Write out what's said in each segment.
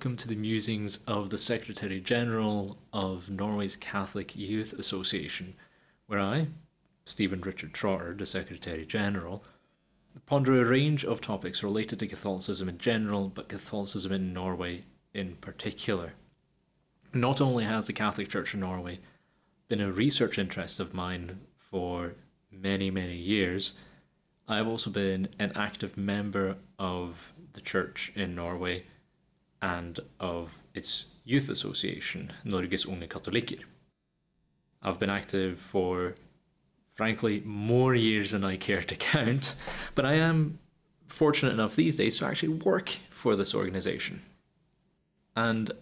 welcome to the musings of the Secretary General of Norway's Catholic Youth Association, where I, Stephen Richard Trotter, the Secretary General, ponder a range of topics related to Catholicism in general, but Catholicism in Norway in particular. Not only has the Catholic Church in Norway been a research interest of mine for many, many years, I've also been an active member of the church in Norway and of its youth association, Norges Unge. I've been active for, frankly, more years than I care to count, but I am fortunate enough these days to actually work for this organization. And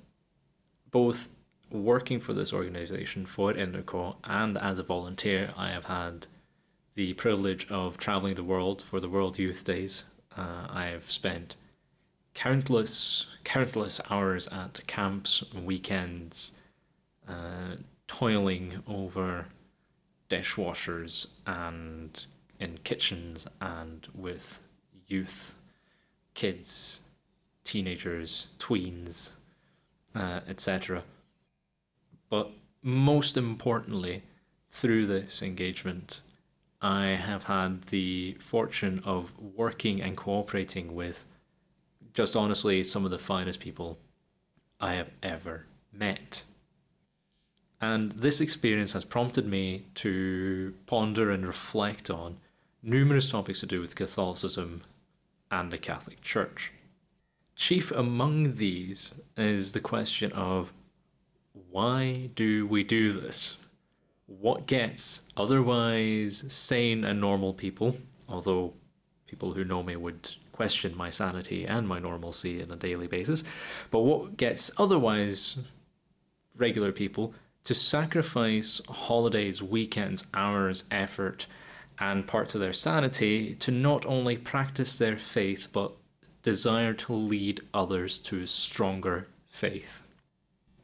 both working for this organization, for NUK, and as a volunteer, I have had the privilege of traveling the world for the World Youth Days. Uh, I have spent countless, countless hours at camps and weekends, uh, toiling over dishwashers and in kitchens and with youth, kids, teenagers, tweens, uh, etc. But most importantly, through this engagement, I have had the fortune of working and cooperating with just honestly some of the finest people I have ever met. And this experience has prompted me to ponder and reflect on numerous topics to do with Catholicism and the Catholic Church. Chief among these is the question of why do we do this? What gets otherwise sane and normal people, although people who know me would question my sanity and my normalcy on a daily basis. But what gets otherwise regular people to sacrifice holidays, weekends, hours, effort, and parts of their sanity to not only practice their faith but desire to lead others to a stronger faith.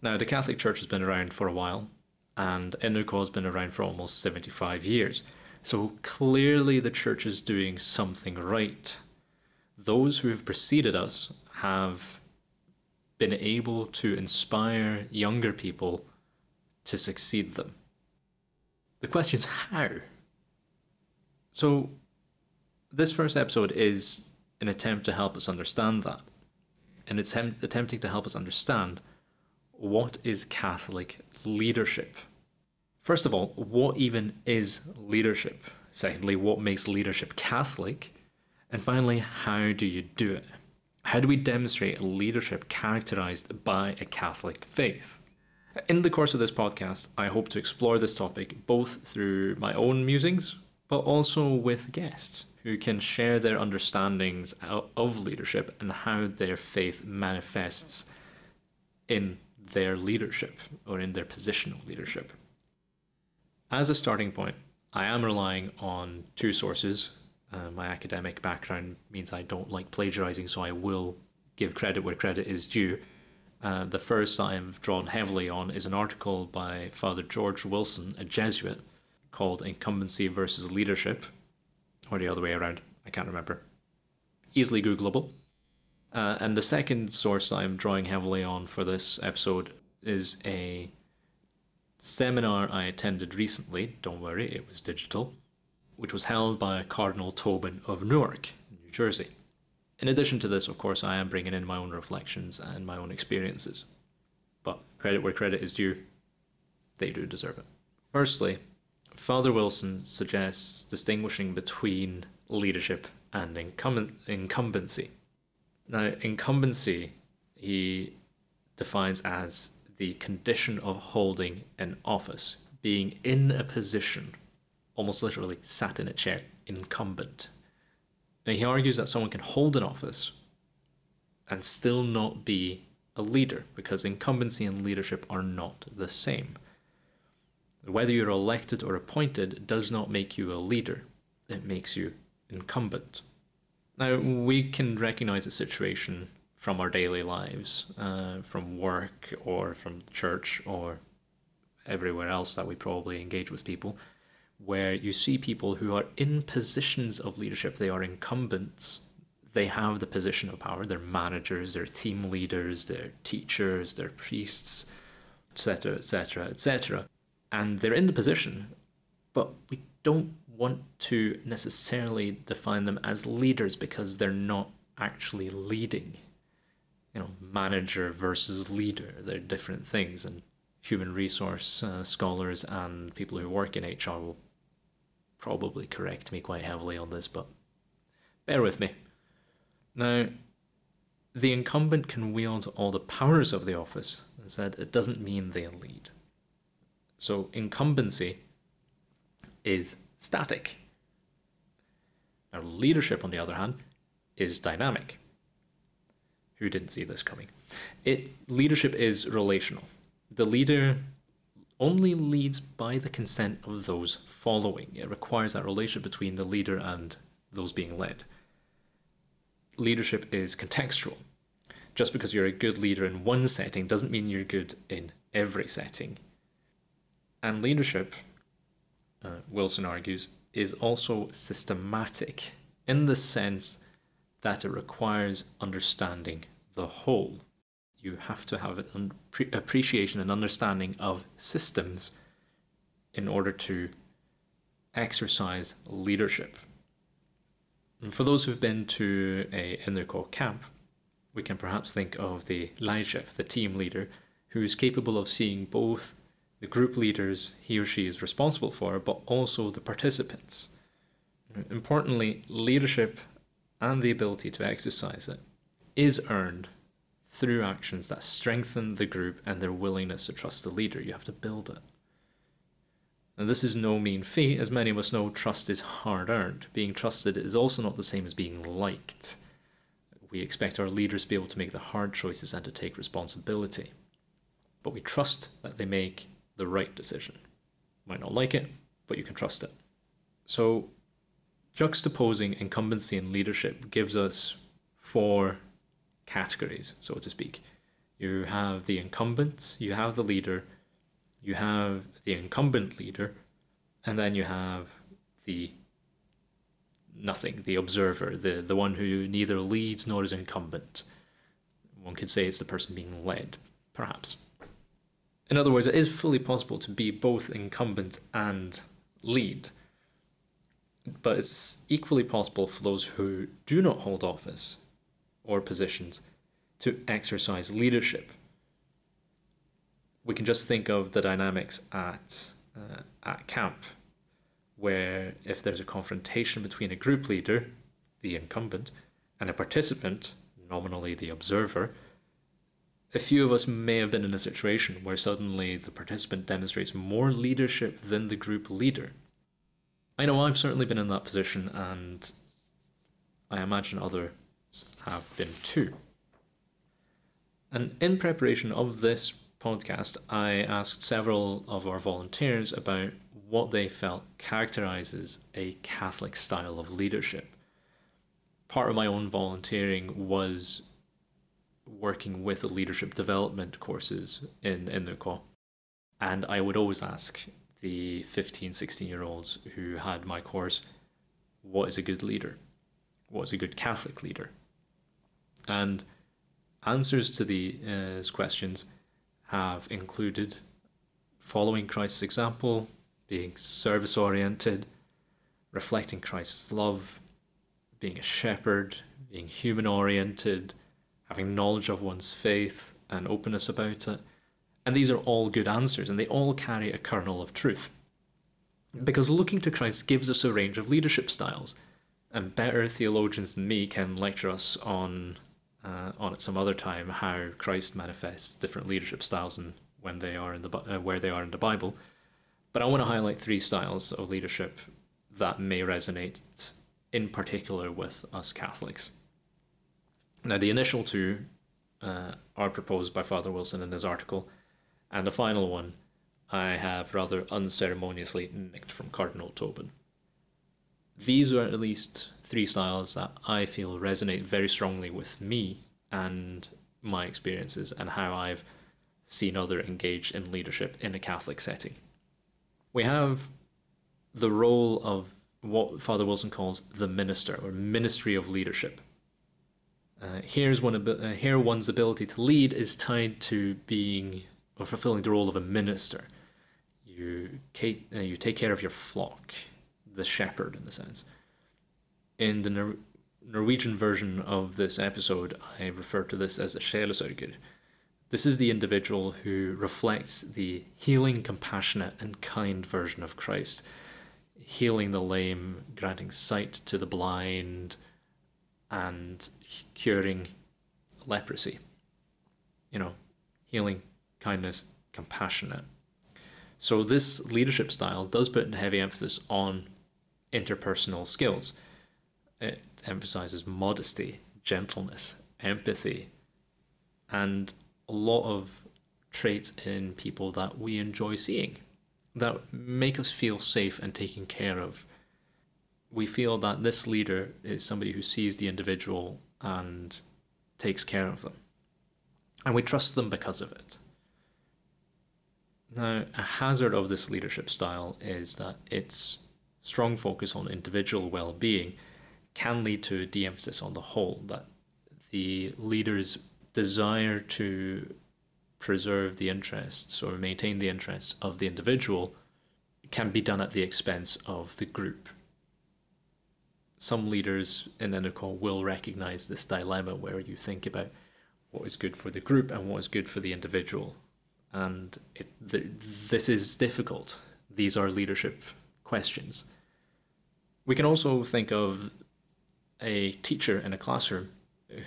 Now, the Catholic Church has been around for a while, and NUK has been around for almost 75 years. So clearly, the church is doing something right those who have preceded us have been able to inspire younger people to succeed them. The question is how? So, this first episode is an attempt to help us understand that. And it's hem- attempting to help us understand what is Catholic leadership. First of all, what even is leadership? Secondly, what makes leadership Catholic? And finally, how do you do it? How do we demonstrate leadership characterized by a Catholic faith? In the course of this podcast, I hope to explore this topic both through my own musings, but also with guests who can share their understandings of leadership and how their faith manifests in their leadership or in their position of leadership. As a starting point, I am relying on two sources uh, my academic background means I don't like plagiarizing, so I will give credit where credit is due. Uh, the first I have drawn heavily on is an article by Father George Wilson, a Jesuit, called Incumbency versus Leadership, or the other way around, I can't remember. Easily Googleable. Uh, and the second source I'm drawing heavily on for this episode is a seminar I attended recently. Don't worry, it was digital which was held by Cardinal Tobin of Newark, New Jersey. In addition to this, of course, I am bringing in my own reflections and my own experiences. But credit where credit is due, they do deserve it. Firstly, Father Wilson suggests distinguishing between leadership and incumbency. Now, incumbency he defines as the condition of holding an office, being in a position almost literally sat in a chair, incumbent. Now, he argues that someone can hold an office and still not be a leader because incumbency and leadership are not the same. Whether you're elected or appointed does not make you a leader, it makes you incumbent. Now, we can recognize a situation from our daily lives, uh, from work or from church or everywhere else that we probably engage with people, where you see people who are in positions of leadership, they are incumbents, they have the position of power. They're managers, they're team leaders, they're teachers, they're priests, etc., etc., etc. And they're in the position, but we don't want to necessarily define them as leaders because they're not actually leading. You know, manager versus leader, they're different things. And human resource uh, scholars and people who work in HR will probably correct me quite heavily on this, but bear with me. Now, the incumbent can wield all the powers of the office, and said it doesn't mean they lead. So, incumbency is static. Now, leadership, on the other hand, is dynamic. Who didn't see this coming? It leadership is relational. The leader only leads by the consent of those following. It requires that relationship between the leader and those being led. Leadership is contextual. Just because you're a good leader in one setting doesn't mean you're good in every setting. And leadership, uh, Wilson argues, is also systematic in the sense that it requires understanding the whole. You have to have an appreciation and understanding of systems in order to exercise leadership. And for those who've been to a Innercore camp, we can perhaps think of the leirsjef, the team leader, who is capable of seeing both the group leaders he or she is responsible for, but also the participants. Importantly, leadership and the ability to exercise it is earned through actions that strengthen the group and their willingness to trust the leader. You have to build it. And this is no mean feat, as many of us know trust is hard earned. Being trusted is also not the same as being liked. We expect our leaders to be able to make the hard choices and to take responsibility. But we trust that they make the right decision. Might not like it, but you can trust it. So, juxtaposing incumbency and leadership gives us four categories, so to speak. You have the incumbent, you have the leader, you have the incumbent leader, and then you have the nothing, the observer, the, the one who neither leads nor is incumbent. One could say it's the person being led, perhaps. In other words, it is fully possible to be both incumbent and lead. But it's equally possible for those who do not hold office or positions to exercise leadership. We can just think of the dynamics at, uh, at camp, where if there's a confrontation between a group leader, the incumbent, and a participant, nominally the observer, a few of us may have been in a situation where suddenly the participant demonstrates more leadership than the group leader. I know I've certainly been in that position, and I imagine others have been too. And in preparation of this podcast, I asked several of our volunteers about what they felt characterizes a Catholic style of leadership. Part of my own volunteering was working with the leadership development courses in, in Innercore. And I would always ask the 15, 16 year olds who had my course, what is a good leader? What is a good Catholic leader? And answers to these uh, questions have included following Christ's example, being service oriented, reflecting Christ's love, being a shepherd, being human oriented, having knowledge of one's faith and openness about it. And these are all good answers, and they all carry a kernel of truth. Because looking to Christ gives us a range of leadership styles, and better theologians than me can lecture us on uh, on at some other time how Christ manifests different leadership styles and when they are in the uh, where they are in the Bible. But I want to highlight three styles of leadership that may resonate in particular with us Catholics. Now, the initial two uh, are proposed by Father Wilson in his article, and the final one I have rather unceremoniously nicked from Cardinal Tobin. These are at least three styles that I feel resonate very strongly with me and my experiences and how I've seen other engage in leadership in a Catholic setting. We have the role of what Father Wilson calls the minister or ministry of leadership Uh, here's one uh, here one's ability to lead is tied to being or fulfilling the role of a minister. You, uh, you take care of your flock, the shepherd in a sense. In the Nor- Norwegian version of this episode, I refer to this as a sjelesørger. This is the individual who reflects the healing, compassionate, and kind version of Christ, healing the lame, granting sight to the blind, and curing leprosy. You know, healing, kindness, compassionate. So, this leadership style does put a heavy emphasis on interpersonal skills. It emphasizes modesty, gentleness, empathy, and a lot of traits in people that we enjoy seeing that make us feel safe and taken care of. We feel that this leader is somebody who sees the individual and takes care of them. And we trust them because of it. Now, a hazard of this leadership style is that its strong focus on individual well being can lead to de emphasis on the whole, that the leader's desire to preserve the interests or maintain the interests of the individual can be done at the expense of the group. Some leaders in Enercall will recognize this dilemma where you think about what is good for the group and what is good for the individual. And it, the, this is difficult. These are leadership questions. We can also think of a teacher in a classroom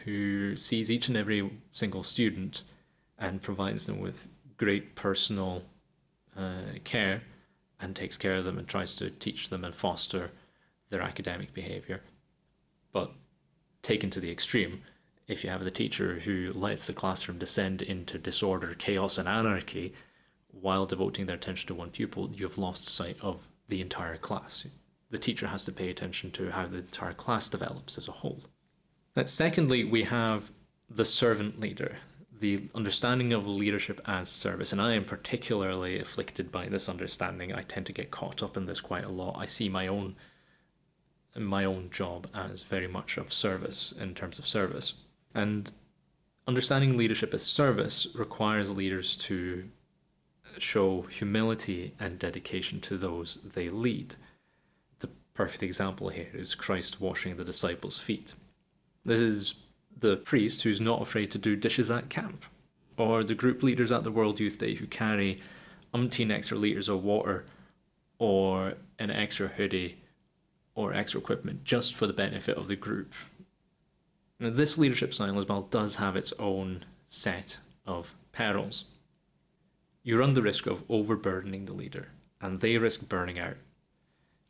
who sees each and every single student and provides them with great personal uh, care and takes care of them and tries to teach them and foster their academic behavior. But taken to the extreme, if you have the teacher who lets the classroom descend into disorder, chaos, and anarchy while devoting their attention to one pupil, you've lost sight of the entire class. The teacher has to pay attention to how the entire class develops as a whole. Secondly, we have the servant leader, the understanding of leadership as service. And I am particularly afflicted by this understanding. I tend to get caught up in this quite a lot. I see my own my own job as very much of service in terms of service. And understanding leadership as service requires leaders to show humility and dedication to those they lead. Perfect example here is Christ washing the disciples' feet. This is the priest who's not afraid to do dishes at camp, or the group leaders at the World Youth Day who carry umpteen extra litres of water or an extra hoodie or extra equipment just for the benefit of the group. Now, this leadership style as well does have its own set of perils. You run the risk of overburdening the leader, and they risk burning out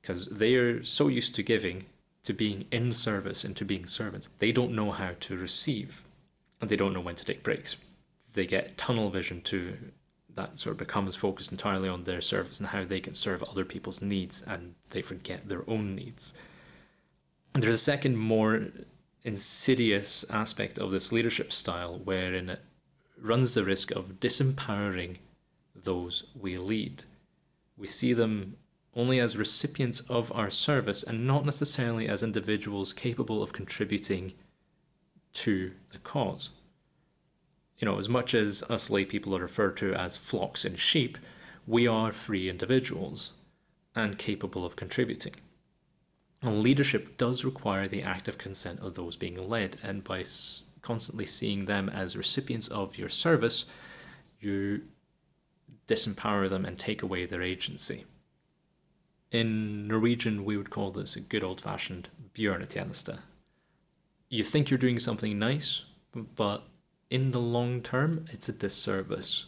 because they are so used to giving to being in service and to being servants. They don't know how to receive and they don't know when to take breaks. They get tunnel vision to that sort of becomes focused entirely on their service and how they can serve other people's needs and they forget their own needs. And there's a second more insidious aspect of this leadership style wherein it runs the risk of disempowering those we lead. We see them only as recipients of our service and not necessarily as individuals capable of contributing to the cause. You know, as much as us lay people are referred to as flocks and sheep, we are free individuals and capable of contributing. And leadership does require the active consent of those being led, and by constantly seeing them as recipients of your service, you disempower them and take away their agency. In Norwegian, we would call this a good old fashioned bjørnetjeneste. You think you're doing something nice, but in the long term, it's a disservice.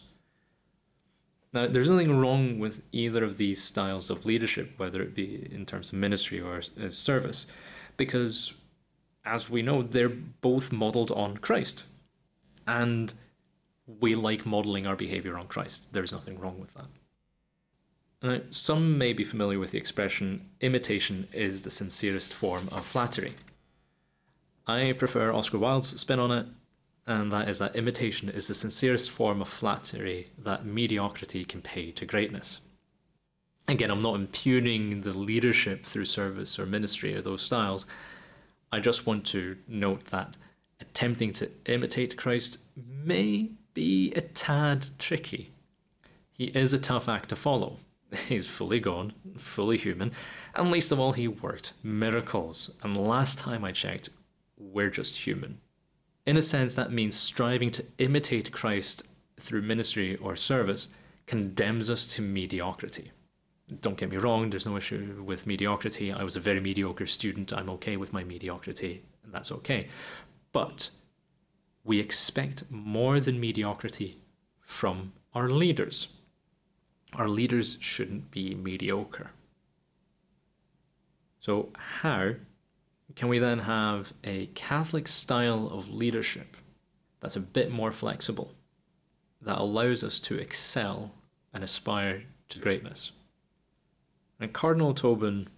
Now, there's nothing wrong with either of these styles of leadership, whether it be in terms of ministry or as uh, service, because as we know, they're both modeled on Christ. And we like modeling our behavior on Christ. There's nothing wrong with that. Now, some may be familiar with the expression imitation is the sincerest form of flattery. I prefer Oscar Wilde's spin on it, and that is that imitation is the sincerest form of flattery that mediocrity can pay to greatness. Again, I'm not impugning the leadership through service or ministry or those styles. I just want to note that attempting to imitate Christ may be a tad tricky. He is a tough act to follow. He's fully God, fully human, and least of all, he worked miracles. And last time I checked, we're just human. In a sense, that means striving to imitate Christ through ministry or service condemns us to mediocrity. Don't get me wrong, there's no issue with mediocrity. I was a very mediocre student. I'm okay with my mediocrity, and that's okay. But we expect more than mediocrity from our leaders. Our leaders shouldn't be mediocre. So, how can we then have a Catholic style of leadership that's a bit more flexible, that allows us to excel and aspire to greatness? And Cardinal Tobin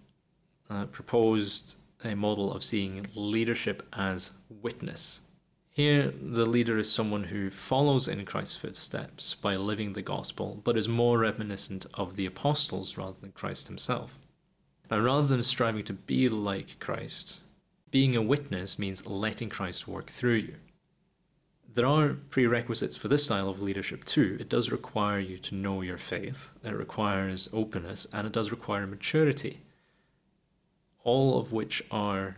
uh, proposed a model of seeing leadership as witness. Here, the leader is someone who follows in Christ's footsteps by living the gospel, but is more reminiscent of the apostles rather than Christ himself. Now, rather than striving to be like Christ, being a witness means letting Christ work through you. There are prerequisites for this style of leadership too. It does require you to know your faith, it requires openness, and it does require maturity. All of which are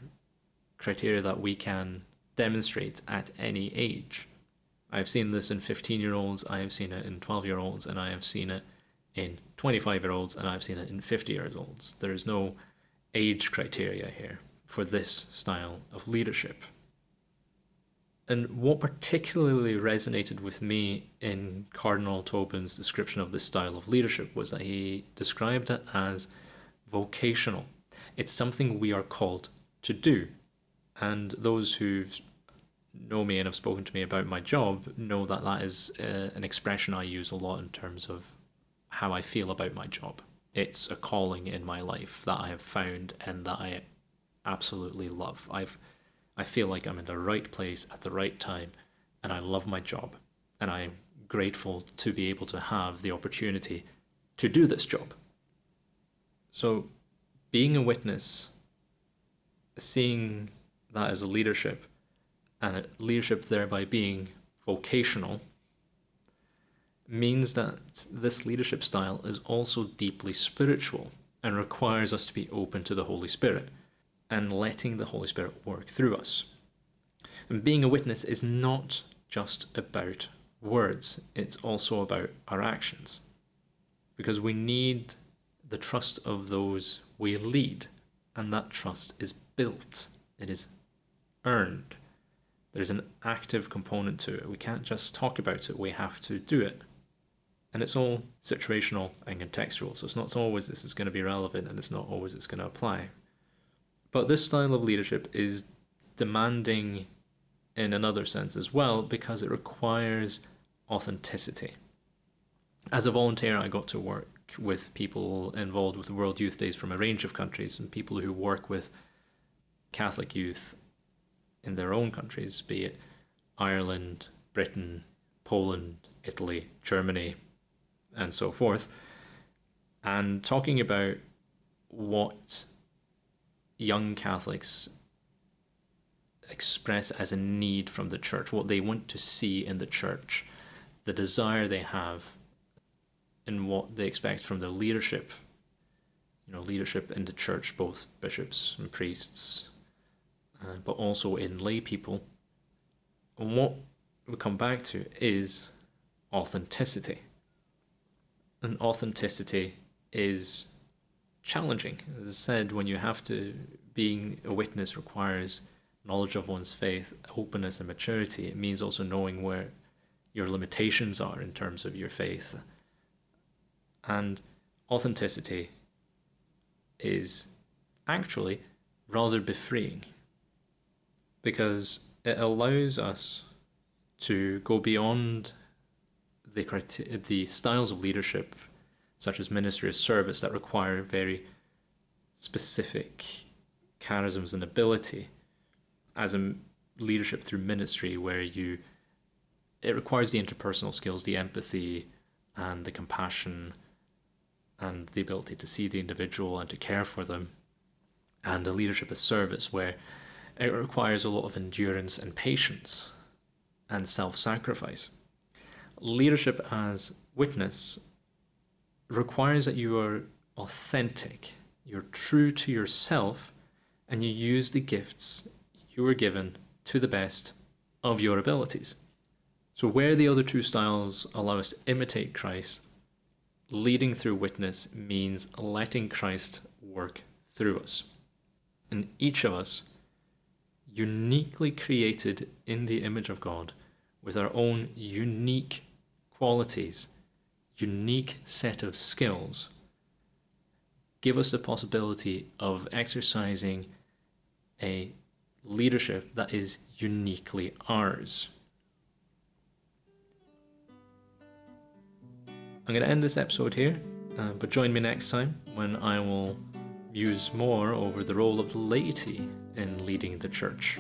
criteria that we can demonstrate at any age. I've seen this in 15 year olds, I have seen it in 12 year olds, and I have seen it in 25 year olds, and I've seen it in 50 year olds. There is no age criteria here for this style of leadership. And what particularly resonated with me in Cardinal Tobin's description of this style of leadership was that he described it as vocational. It's something we are called to do. And those who know me and have spoken to me about my job know that that is uh, an expression I use a lot in terms of how I feel about my job. It's a calling in my life that I have found and that I absolutely love. I've I feel like I'm in the right place at the right time and I love my job and I'm grateful to be able to have the opportunity to do this job. So being a witness, seeing that a leadership and leadership thereby being vocational means that this leadership style is also deeply spiritual and requires us to be open to the Holy Spirit and letting the Holy Spirit work through us. And being a witness is not just about words, it's also about our actions. Because we need the trust of those we lead, and that trust is built, it is earned. There's an active component to it. We can't just talk about it, we have to do it. And it's all situational and contextual. So it's not always this is going to be relevant and it's not always it's going to apply. But this style of leadership is demanding in another sense as well because it requires authenticity. As a volunteer, I got to work with people involved with World Youth Days from a range of countries and people who work with Catholic youth in their own countries, be it Ireland, Britain, Poland, Italy, Germany, and so forth, and talking about what young Catholics express as a need from the church, what they want to see in the church, the desire they have, and what they expect from the leadership. You know, leadership in the church, both bishops and priests, uh, but also in lay people. And what we come back to is authenticity and authenticity is challenging. As I said, when you have to, being a witness requires knowledge of one's faith, openness, and maturity. It means also knowing where your limitations are in terms of your faith. And authenticity is actually rather befreeing because it allows us to go beyond the the styles of leadership, such as ministry of service, that require very specific charisms and ability, as a leadership through ministry, where you it requires the interpersonal skills, the empathy, and the compassion, and the ability to see the individual and to care for them, and a leadership of service where it requires a lot of endurance and patience and self sacrifice. Leadership as witness requires that you are authentic, you're true to yourself, and you use the gifts you were given to the best of your abilities. So, where the other two styles allow us to imitate Christ, leading through witness means letting Christ work through us. And each of us, uniquely created in the image of God, with our own unique qualities, unique set of skills, give us the possibility of exercising a leadership that is uniquely ours. I'm going to end this episode here, uh, but join me next time when I will muse more over the role of the laity in leading the church.